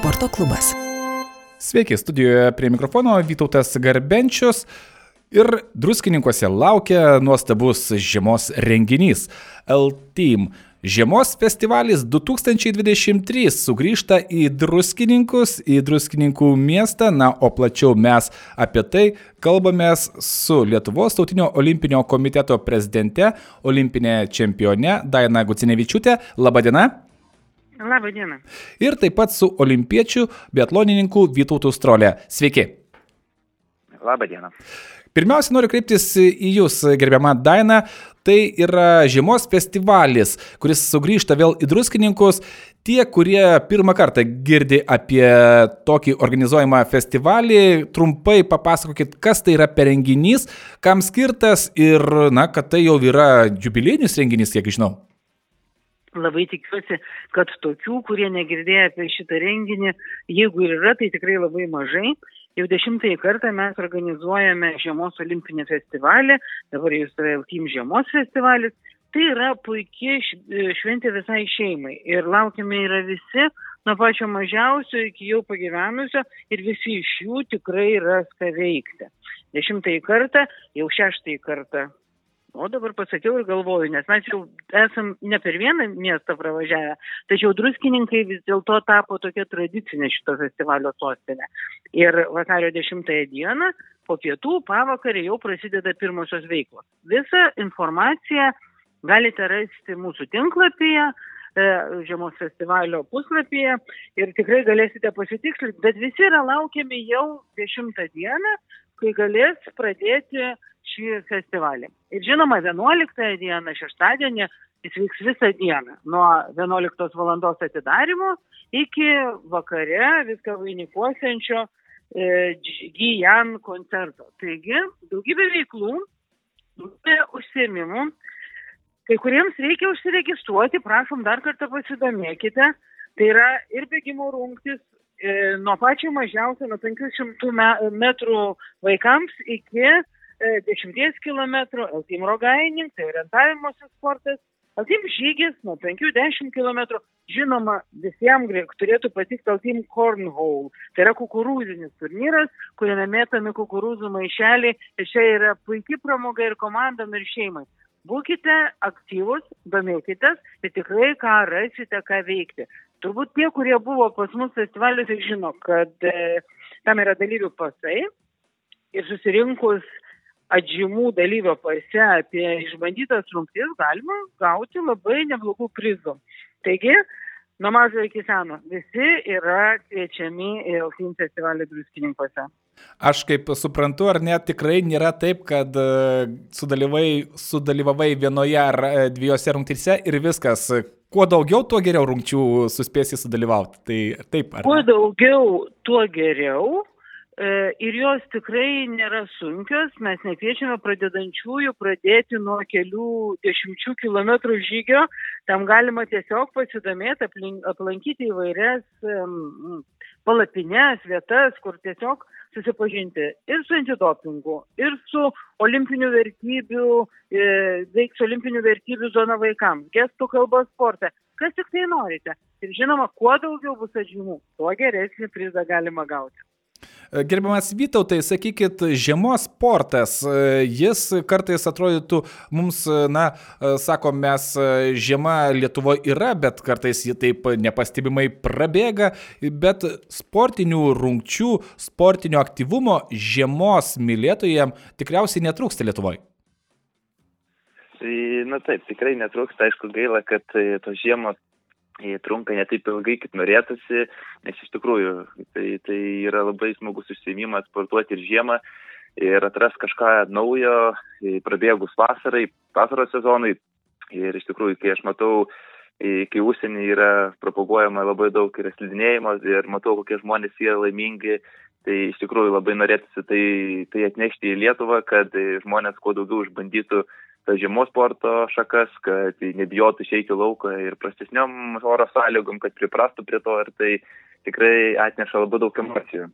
sporto klubas. Sveiki, studijoje prie mikrofono Vytautas Garbenčius. Ir druskininkose laukia nuostabus žiemos renginys L-Team. Žiemos festivalis 2023 sugrįžta į druskininkus, į druskininkų miestą, na, o plačiau mes apie tai kalbamės su Lietuvos tautinio olimpinio komiteto prezidente, olimpinė čempione Daina Gucinevičiūtė. Labadiena. Labadiena. Ir taip pat su olimpiečiu biatlonininku Vytautu Strolė. Sveiki. Labadiena. Pirmiausia, noriu kreiptis į Jūs, gerbiama Daina. Tai yra žiemos festivalis, kuris sugrįžta vėl į druskininkus. Tie, kurie pirmą kartą girdi apie tokį organizuojamą festivalį, trumpai papasakokit, kas tai yra per renginys, kam skirtas ir, na, kad tai jau yra jubilėjinis renginys, kiek žinau. Labai tikiuosi, kad tokių, kurie negirdėjo apie šitą renginį, jeigu ir yra, tai tikrai labai mažai. Jau dešimtąjį kartą mes organizuojame žiemos olimpinį festivalį, dabar jis yra Team žiemos festivalis. Tai yra puikiai šventė visai šeimai ir laukiame yra visi, nuo pačio mažiausio iki jau pagyvenusio ir visi iš jų tikrai ras ką veikti. Dešimtąjį kartą, jau šeštąjį kartą O dabar pasakiau ir galvoju, nes mes jau esam ne per vieną miestą pravažiavę, tačiau druskininkai vis dėlto tapo tokia tradicinė šito festivalio sostinė. Ir vasario 10 dieną po pietų pavakarį jau prasideda pirmosios veiklos. Visą informaciją galite rasti mūsų tinklapyje, e, žiemos festivalio puslapyje ir tikrai galėsite pasitikslinti, bet visi yra laukiami jau 10 dieną, kai galės pradėti šį festivalį. Ir žinoma, 11 dieną, šeštadienį, jis vyks visą dieną, nuo 11 val. atidarimo iki vakare viską vainikuosiančio e, Gijan koncerto. Taigi, daugybė veiklų, daugybė užsiemimų. Kai kuriems reikia užsiregistruoti, prašom dar kartą pasidomėkite. Tai yra ir bėgimo rungtis e, nuo pačio mažiausio, nuo 500 metrų vaikams iki 10 km, Altim Rogaining, tai orientavimosi sportas, Altim žygis nuo 5-10 km, žinoma, visiems turėtų patikti Altim Cornhole, tai yra kukurūzinis turnyras, kuriame mėtami kukurūzų maišeliai ir čia yra puikia pramoga ir komandom ir šeimai. Būkite aktyvus, domėkitės ir tikrai ką rasite, ką veikti. Turbūt tie, kurie buvo pas mus festivaliuose, žino, kad e, tam yra dalyvių pasai ir susirinkus atžymų dalyvio pase apie išbandytas rungtis galima gauti labai neblogų prizų. Taigi, nuo mažo iki seno, visi yra kviečiami į Elfin festivalį druskininkose. Aš kaip suprantu, ar net tikrai nėra taip, kad e, sudalyvavai vienoje ar e, dviejose rungtyse ir viskas. Kuo daugiau, tuo geriau rungčių suspėsi sudalyvauti. Tai taip, ar? Kuo daugiau, tuo geriau. E, ir jos tikrai nėra sunkios, mes nekviečiame pradedančiųjų pradėti nuo kelių dešimčių kilometrų žygio, tam galima tiesiog pasidomėti, aplankyti įvairias palapinės, vietas, kur tiesiog susipažinti ir su antidopingu, ir su olimpinių vertybių, e, veiks olimpinių vertybių zona vaikams, gestų kalbos sportą, kas tik tai norite. Ir žinoma, kuo daugiau bus atžymų, tuo geresnį prizą galima gauti. Gerbiamas Vytautai, sakykit, žiemos sportas, jis kartais atrodytų mums, na, sako, mes žiema Lietuvoje yra, bet kartais ji taip nepastebimai prabėga, bet sportinių rungčių, sportinio aktyvumo žiemos mylėtojams tikriausiai netrūksta Lietuvoje. Na taip, tikrai netrūksta, aišku, gaila, kad tos žiemos trunka ne taip ilgai, kaip norėtųsi, nes iš tikrųjų tai, tai yra labai smagus užsiemimas sportuoti ir žiemą ir atras kažką naujo, prabėgus vasarai, vasaros sezonui. Ir iš tikrųjų, kai aš matau, kai užsienį yra propaguojama labai daug ir slidinėjimo ir matau, kokie žmonės yra laimingi, tai iš tikrųjų labai norėtųsi tai, tai atnešti į Lietuvą, kad žmonės kuo daugiau išbandytų žiemos sporto šakas, kad nebijotų išeiti lauką ir prastesniom oro sąlygom, kad priprastų prie to ir tai tikrai atneša labai daug emocijų.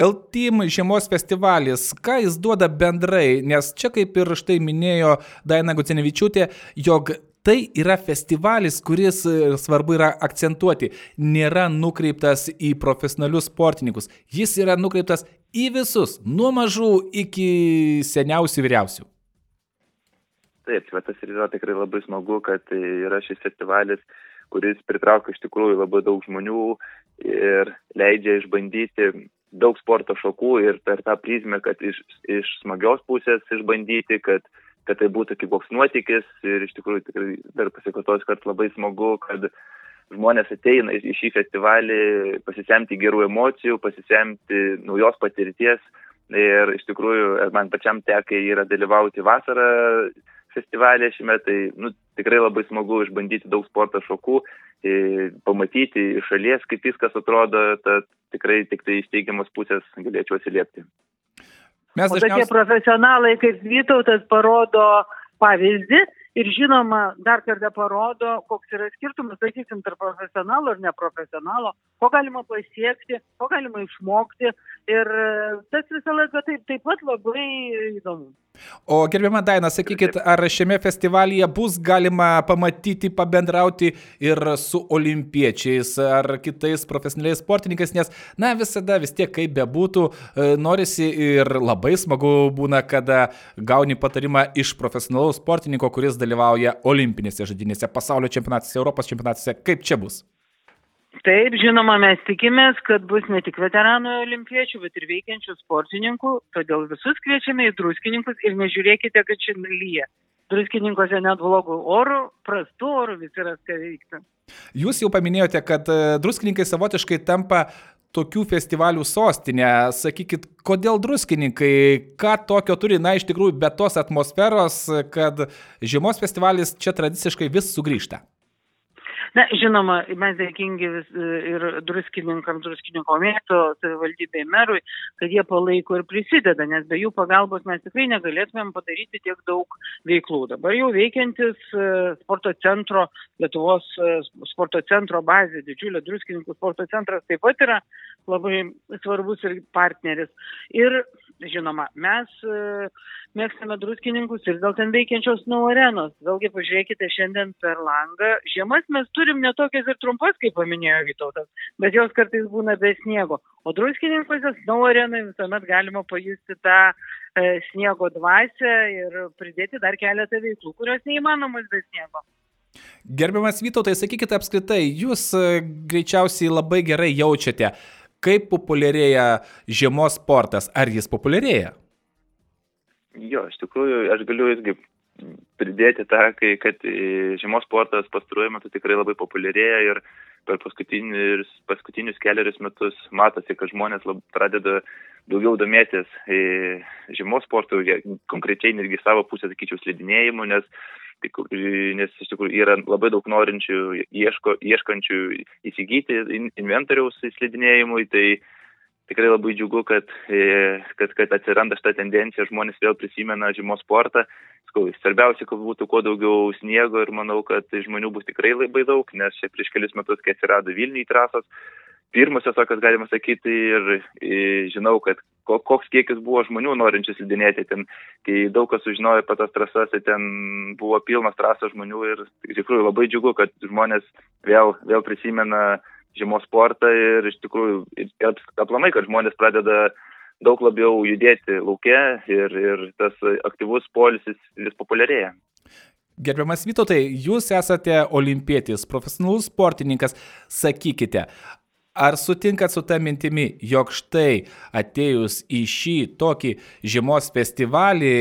L-Team žiemos festivalis, ką jis duoda bendrai, nes čia kaip ir štai minėjo Daina Gucenevičiūtė, jog Tai yra festivalis, kuris, e, svarbu yra akcentuoti, nėra nukreiptas į profesionalius sportininkus. Jis yra nukreiptas į visus, nuo mažų iki seniausių vyriausių. Taip, bet tas ir yra tikrai labai smagu, kad yra šis festivalis, kuris pritraukia iš tikrųjų labai daug žmonių ir leidžia išbandyti daug sporto šakų ir per tą prizmę, kad iš, iš smagios pusės išbandyti, kad, kad tai būtų kaip koks nuotykis ir iš tikrųjų tikrai dar pasikartos, kad labai smagu, kad žmonės ateina į šį festivalį pasisemti gerų emocijų, pasisemti naujos patirties ir iš tikrųjų man pačiam tekai yra dalyvauti vasarą festivalė šiame, tai nu, tikrai labai smagu išbandyti daug sporto šokų, pamatyti iš šalies, kaip viskas atrodo, tad tikrai tik tai iš teigiamos pusės galėčiau atsiliepti. Mes dažniausiai... Tokie profesionalai kaip Vytautas parodo pavyzdį ir žinoma, dar kartą parodo, koks yra skirtumas, sakysim, tarp profesionalo ir neprofesionalo, ko galima pasiekti, ko galima išmokti ir tas visą laiką taip, taip pat labai įdomu. O gerbiama Daina, sakykit, ar šiame festivalyje bus galima pamatyti, pabendrauti ir su olimpiečiais ar kitais profesionaliais sportininkais, nes, na, visada vis tiek kaip bebūtų, e, norisi ir labai smagu būna, kada gauni patarimą iš profesionalaus sportininko, kuris dalyvauja olimpinėse žaidynėse, pasaulio čempionatuose, Europos čempionatuose. Kaip čia bus? Taip, žinoma, mes tikimės, kad bus ne tik veteranų olimpiečių, bet ir veikiančių sportininkų, todėl visus kviečiame į druskininkus ir nežiūrėkite, kad šiandien lyja. Druskininkose net blogų orų, prastų orų visi ras ką veikti. Jūs jau paminėjote, kad e, druskininkai savotiškai tampa tokių festivalių sostinė. Sakykit, kodėl druskininkai, ką tokio turi, na iš tikrųjų, be tos atmosferos, kad žiemos festivalis čia tradiciškai vis sugrįžta? Na, žinoma, mes dėkingi vis, ir druskininkam, druskininko miesto savivaldybei merui, kad jie palaiko ir prisideda, nes be jų pagalbos mes tikrai negalėtumėm padaryti tiek daug veiklų. Dabar jau veikiantis e, sporto centro, Lietuvos e, sporto centro bazė, didžiulė druskininkų sporto centras taip pat yra labai svarbus ir partneris. Ir, žinoma, mes e, mėgstame druskininkus ir dėl ten veikiančios nau arenos. Vėlgi pažiūrėkite šiandien per langą. Žiemas mes turim netokias ir trumpas, kaip paminėjo Vytautas, bet jos kartais būna be sniego. O druskininkuose nau arenai visuomet galima pajusti tą e, sniego dvasę ir pridėti dar keletą veiklų, kurios neįmanomos be sniego. Gerbiamas Vytautai, sakykite apskritai, jūs e, greičiausiai labai gerai jaučiate, kaip populiarėja žiemos sportas. Ar jis populiarėja? Jo, iš tikrųjų, aš galiu irgi pridėti tą, kai, kad e, žiemos sportas pastaruoju metu tikrai labai populiarėja ir per paskutinius, paskutinius keliarius metus matosi, kad žmonės lab, pradeda daugiau domėtis e, žiemos sportu, konkrečiai netgi savo pusę, sakyčiau, slidinėjimu, nes, nes iš tikrųjų yra labai daug norinčių, ieško, ieškančių įsigyti inventoriaus slidinėjimui, tai tikrai labai džiugu, kad, e, kad, kad atsiranda šitą tendenciją, žmonės vėl prisimena žiemos sportą. Svarbiausia, kad būtų kuo daugiau sniego ir manau, kad žmonių bus tikrai labai daug, nes čia prieš kelius metus, kai atsirado Vilniui trasos, pirmosios tokios galima sakyti ir, ir žinau, kad koks kiekis buvo žmonių norinčių slidinėti ten, kai daug kas sužinojo apie tas trasas, tai ten buvo pilnas trasos žmonių ir iš tikrųjų labai džiugu, kad žmonės vėl, vėl prisimena žiemos sportą ir iš tikrųjų ir aplamai, kad žmonės pradeda daug labiau judėti laukia ir, ir tas aktyvus polisis vis populiarėja. Gerbiamas Vytotai, jūs esate olimpietis, profesionalus sportininkas. Sakykite, Ar sutinkat su ta mintimi, jog štai atėjus į šį tokį žiemos festivalį,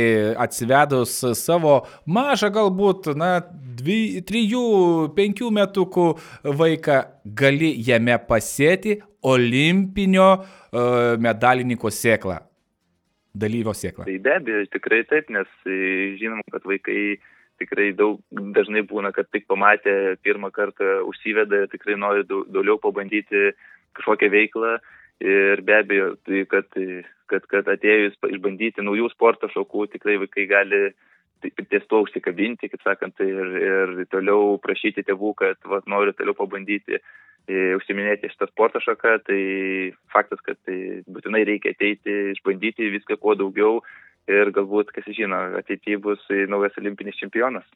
atsivedus savo mažą galbūt, na, dvi, trijų, penkių metukų vaiką, gali jame pasėti olimpinio uh, medalininko sėklą, dalyvio sėklą? Tai be abejo, tikrai taip, nes e, žinom, kad vaikai tikrai daug dažnai būna, kad tik pamatę pirmą kartą užsiveda ir tikrai nori daugiau pabandyti kažkokią veiklą. Ir be abejo, tai kad, kad, kad atėjus išbandyti naujų sporto šokų, tikrai vaikai gali ties to užsikabinti, kaip sakant, ir, ir toliau prašyti tėvų, kad va, noriu toliau pabandyti e, užsiminėti šitą sporto šaką, tai faktas, kad tai būtinai reikia ateiti, išbandyti viską kuo daugiau ir galbūt, kas žino, ateityje bus naujas olimpinis čempionas.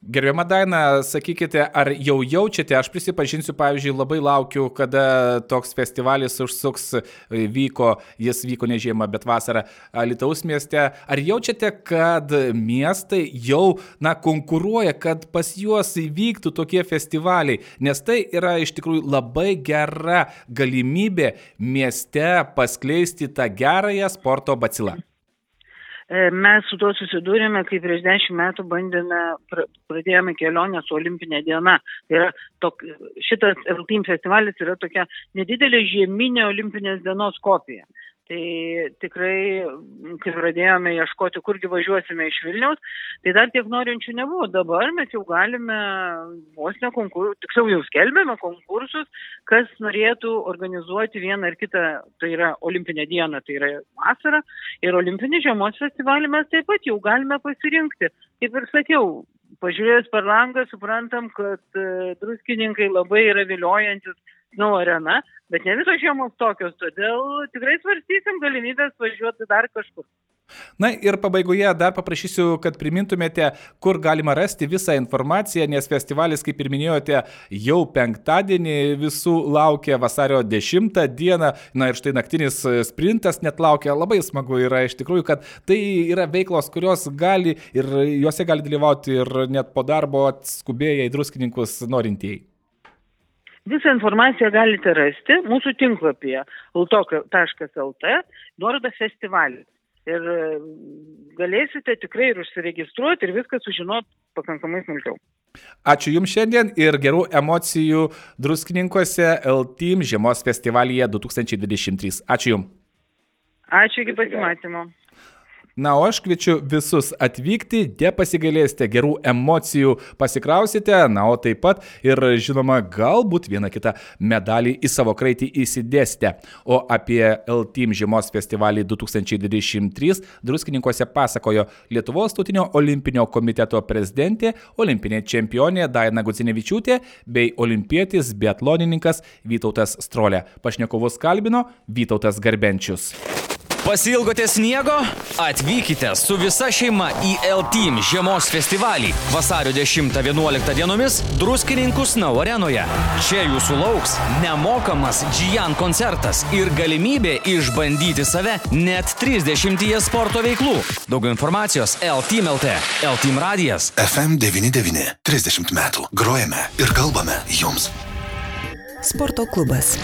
Gerbiama Daina, sakykite, ar jau jaučiate, aš prisipažinsiu, pavyzdžiui, labai laukiu, kada toks festivalis užsuks, vyko, jis vyko ne žiemą, bet vasarą Lietuvos mieste. Ar jaučiate, kad miestai jau, na, konkuruoja, kad pas juos įvyktų tokie festivaliai, nes tai yra iš tikrųjų labai gera galimybė mieste paskleisti tą gerąją sporto bacilą? E, mes su tuo susidūrėme, kai prieš dešimt metų bandėme, pradėjome kelionę su Olimpinė diena. Tai yra tok, šitas LTIM festivalis yra tokia nedidelė žieminė Olimpinės dienos kopija. Tai tikrai, kai pradėjome ieškoti, kurgi važiuosime iš Vilniaus, tai dar tiek norinčių nebuvo. Dabar mes jau galime vos ne konkursus, tiksliau jau skelbėme konkursus, kas norėtų organizuoti vieną ar kitą, tai yra olimpinė diena, tai yra vasara. Ir olimpinį žiemos festivalį mes taip pat jau galime pasirinkti. Kaip ir sakiau, pažiūrėjus per langą suprantam, kad e, druskininkai labai yra viliojantis Snow arena, bet ne visos žiemos tokios, todėl tikrai svarstysim galimybės važiuoti dar kažkur. Na ir pabaigoje dar paprašysiu, kad primintumėte, kur galima rasti visą informaciją, nes festivalis, kaip ir minėjote, jau penktadienį visų laukia vasario 10 dieną. Na ir štai naktinis sprintas net laukia. Labai smagu yra iš tikrųjų, kad tai yra veiklos, kurios gali ir juose gali dalyvauti ir net po darbo skubėję į druskininkus norintieji. Visą informaciją galite rasti mūsų tinklapyje ultok.lt, nuoroda festivalis. Ir e, galėsite tikrai ir užsiregistruoti ir viską sužinoti pakankamai smulkiau. Ačiū Jums šiandien ir gerų emocijų druskininkuose LTIM žiemos festivalyje 2023. Ačiū Jums. Ačiū iki pasimatymo. Na, o aš kviečiu visus atvykti, dė pasigalėsite gerų emocijų, pasikrausite, na, o taip pat ir, žinoma, galbūt vieną kitą medalį į savo kraitį įsidėsite. O apie LTIM žiemos festivalį 2023 druskininkose pasakojo Lietuvos tautinio olimpinio komiteto prezidentė, olimpinė čempionė Daina Gudzinevičiūtė bei olimpietis biatlonininkas Vytautas Strolė. Pašnekovus kalbino Vytautas Garbenčius. Pasilgote sniego? Atvykite su visa šeima į L-Team žiemos festivalį vasario 10-11 dienomis Druskininkų Snau arenoje. Čia jūsų lauks nemokamas Gian koncertas ir galimybė išbandyti save net 30 sporto veiklų. Daugiau informacijos L-Team LT, L-Team radijas. FM99 30 metų grojame ir kalbame jums. Sporto klubas.